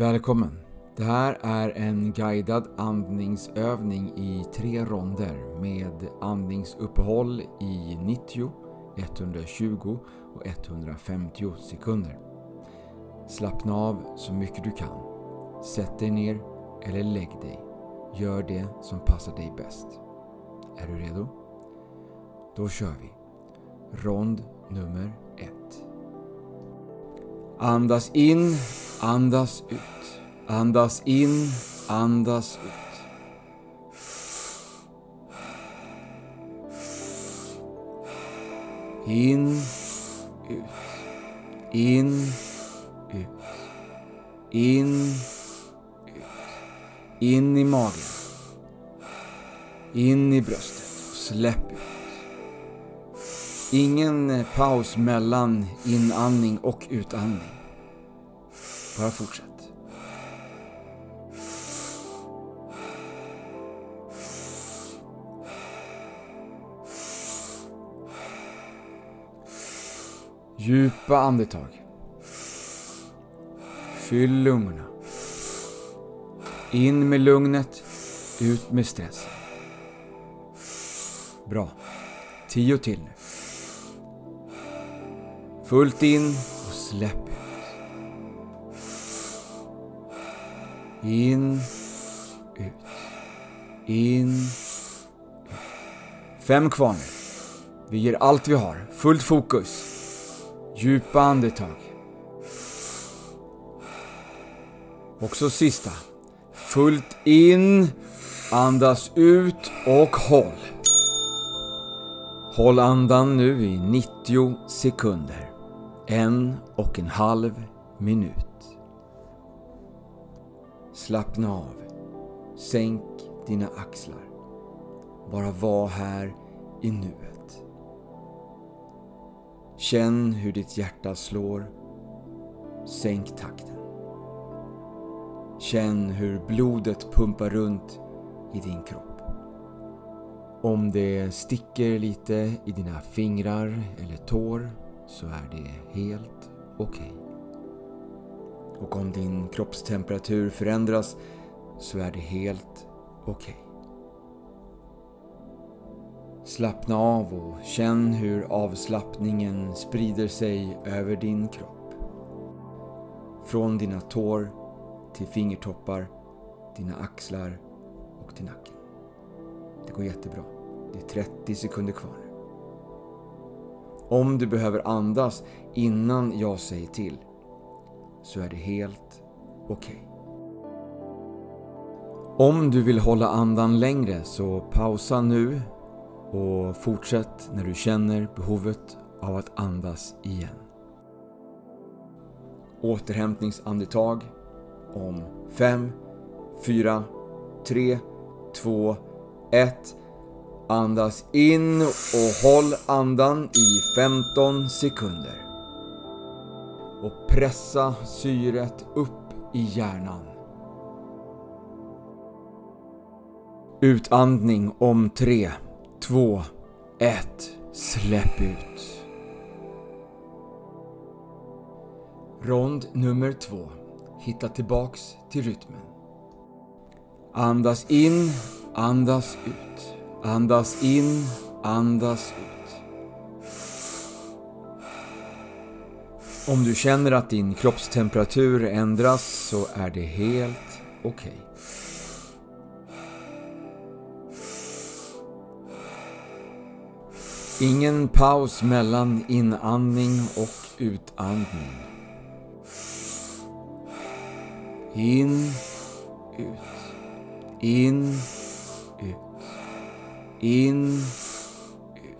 Välkommen! Det här är en guidad andningsövning i tre ronder med andningsuppehåll i 90, 120 och 150 sekunder. Slappna av så mycket du kan. Sätt dig ner eller lägg dig. Gör det som passar dig bäst. Är du redo? Då kör vi. Rond nummer ett. Andas in, andas ut. Andas in, andas ut. In, ut. In, ut. In, ut. In i magen. In i bröstet. Släpp ut. Ingen eh, paus mellan inandning och utandning. Bara fortsätt. Djupa andetag. Fyll lungorna. In med lugnet, ut med stressen. Bra. Tio till nu. Fullt in och släpp ut. In, ut. In, ut. Fem kvar nu. Vi ger allt vi har. Fullt fokus. Djupa andetag. Också sista. Fullt in. Andas ut och håll. Håll andan nu i 90 sekunder. En och en halv minut. Slappna av. Sänk dina axlar. Bara var här i nuet. Känn hur ditt hjärta slår. Sänk takten. Känn hur blodet pumpar runt i din kropp. Om det sticker lite i dina fingrar eller tår så är det helt okej. Okay. Och om din kroppstemperatur förändras så är det helt okej. Okay. Slappna av och känn hur avslappningen sprider sig över din kropp. Från dina tår till fingertoppar, dina axlar och till nacken. Det går jättebra. Det är 30 sekunder kvar nu. Om du behöver andas innan jag säger till så är det helt okej. Okay. Om du vill hålla andan längre så pausa nu och fortsätt när du känner behovet av att andas igen. Återhämtningsandetag om 5, 4, 3, 2, 1. Andas in och håll andan i 15 sekunder. Och pressa syret upp i hjärnan. Utandning om 3, 2, 1. Släpp ut. Rond nummer 2. Hitta tillbaks till rytmen. Andas in Andas ut. Andas in, andas ut. Om du känner att din kroppstemperatur ändras så är det helt okej. Okay. Ingen paus mellan inandning och utandning. In, ut. In, ut. In, ut.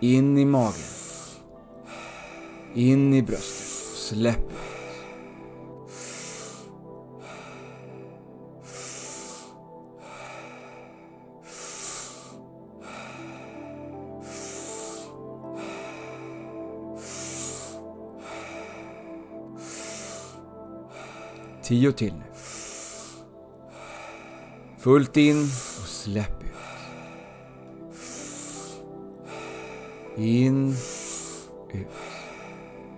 In i magen. In i bröstet. Släpp ut. Tio till nu. Fullt in och släpp ut. In, ut.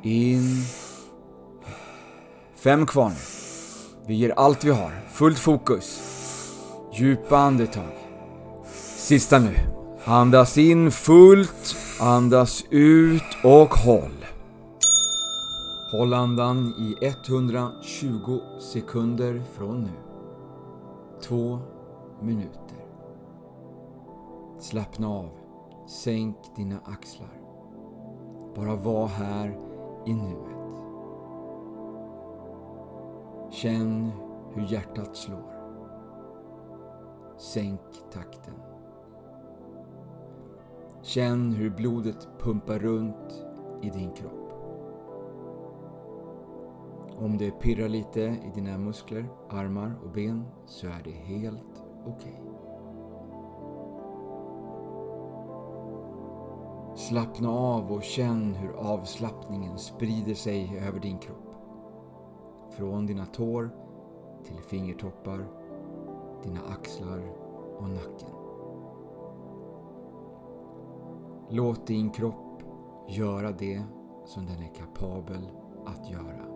In, ut. Fem kvar nu. Vi ger allt vi har. Fullt fokus. Djupa andetag. Sista nu. Andas in fullt. Andas ut och håll. Håll andan i 120 sekunder från nu. Två minuter. Slappna av. Sänk dina axlar. Bara var här i nuet. Känn hur hjärtat slår. Sänk takten. Känn hur blodet pumpar runt i din kropp. Om det pirrar lite i dina muskler, armar och ben så är det helt okej. Okay. Slappna av och känn hur avslappningen sprider sig över din kropp. Från dina tår till fingertoppar, dina axlar och nacken. Låt din kropp göra det som den är kapabel att göra.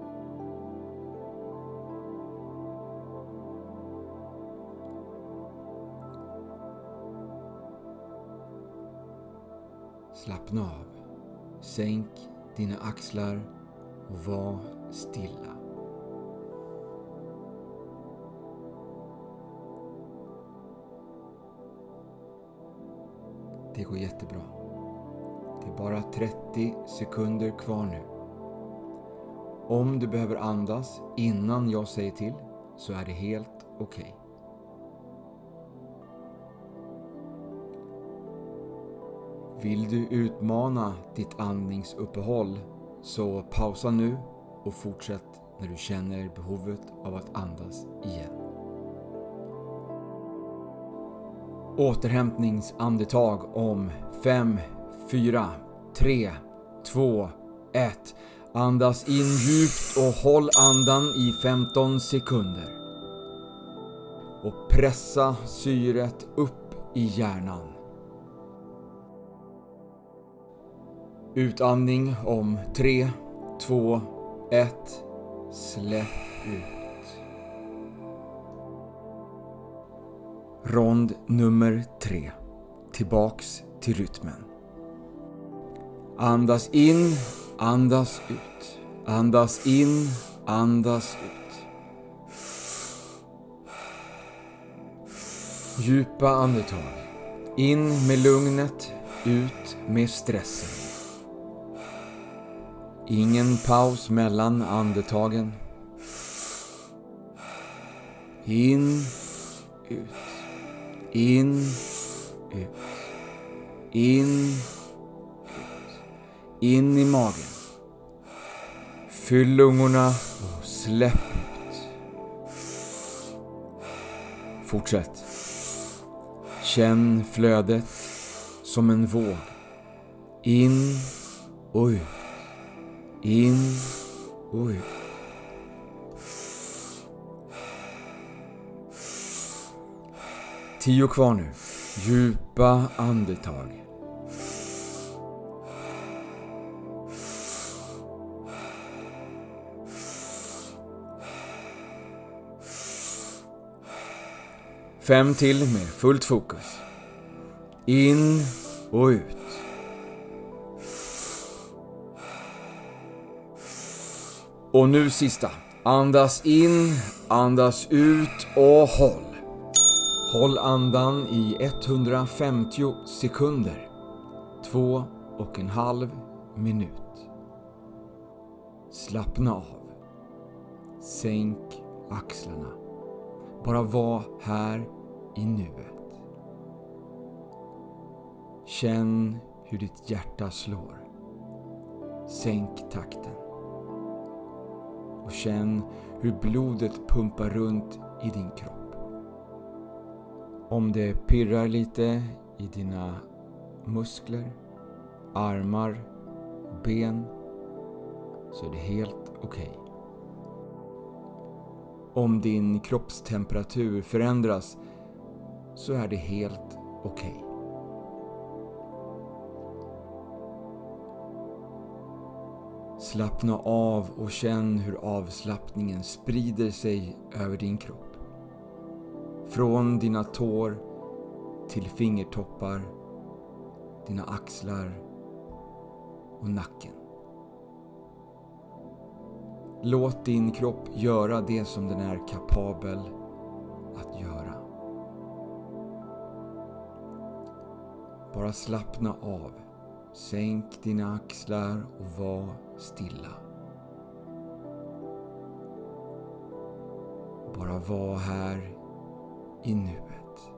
Slappna av. Sänk dina axlar och var stilla. Det går jättebra. Det är bara 30 sekunder kvar nu. Om du behöver andas innan jag säger till så är det helt okej. Okay. Vill du utmana ditt andningsuppehåll så pausa nu och fortsätt när du känner behovet av att andas igen. Återhämtningsandetag om 5, 4, 3, 2, 1. Andas in djupt och håll andan i 15 sekunder. Och pressa syret upp i hjärnan. Utandning om 3, 2, 1. Släpp ut. Rond nummer 3. Tillbaks till rytmen. Andas in, andas ut. Andas in, andas ut. Djupa andetag. In med lugnet, ut med stressen. Ingen paus mellan andetagen. In, ut. In, ut. In, ut. In i magen. Fyll lungorna och släpp ut. Fortsätt. Känn flödet som en våg. In och ut. In och ut. Tio kvar nu. Djupa andetag. Fem till med fullt fokus. In och ut. Och nu sista. Andas in, andas ut och håll. Håll andan i 150 sekunder. Två och en halv minut. Slappna av. Sänk axlarna. Bara var här i nuet. Känn hur ditt hjärta slår. Sänk takten och känn hur blodet pumpar runt i din kropp. Om det pirrar lite i dina muskler, armar, ben så är det helt okej. Okay. Om din kroppstemperatur förändras så är det helt okej. Okay. Slappna av och känn hur avslappningen sprider sig över din kropp. Från dina tår till fingertoppar, dina axlar och nacken. Låt din kropp göra det som den är kapabel att göra. Bara slappna av. Sänk dina axlar och var stilla. Bara var här i nuet.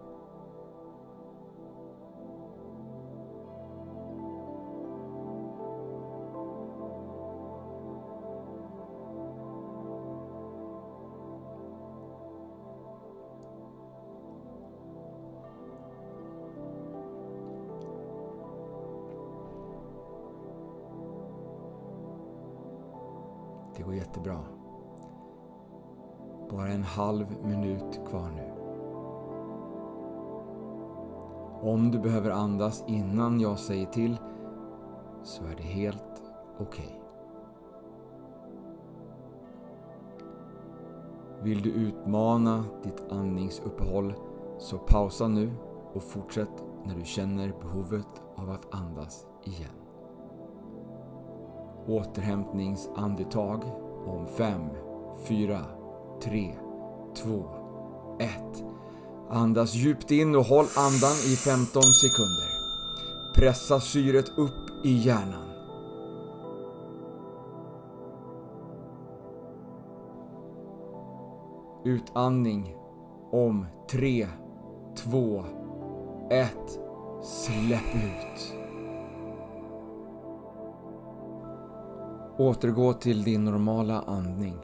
Det går jättebra. Bara en halv minut kvar nu. Om du behöver andas innan jag säger till så är det helt okej. Okay. Vill du utmana ditt andningsuppehåll så pausa nu och fortsätt när du känner behovet av att andas igen. Återhämtningsandetag om 5, 4, 3, 2, 1. Andas djupt in och håll andan i 15 sekunder. Pressa syret upp i hjärnan. Utandning om 3, 2, 1. Släpp ut. Återgå till din normala andning.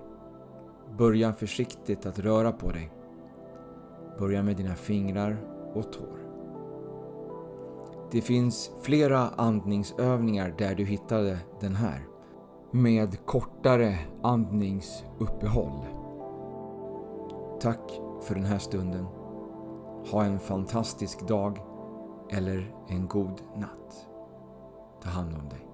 Börja försiktigt att röra på dig. Börja med dina fingrar och tår. Det finns flera andningsövningar där du hittade den här. Med kortare andningsuppehåll. Tack för den här stunden. Ha en fantastisk dag eller en god natt. Ta hand om dig.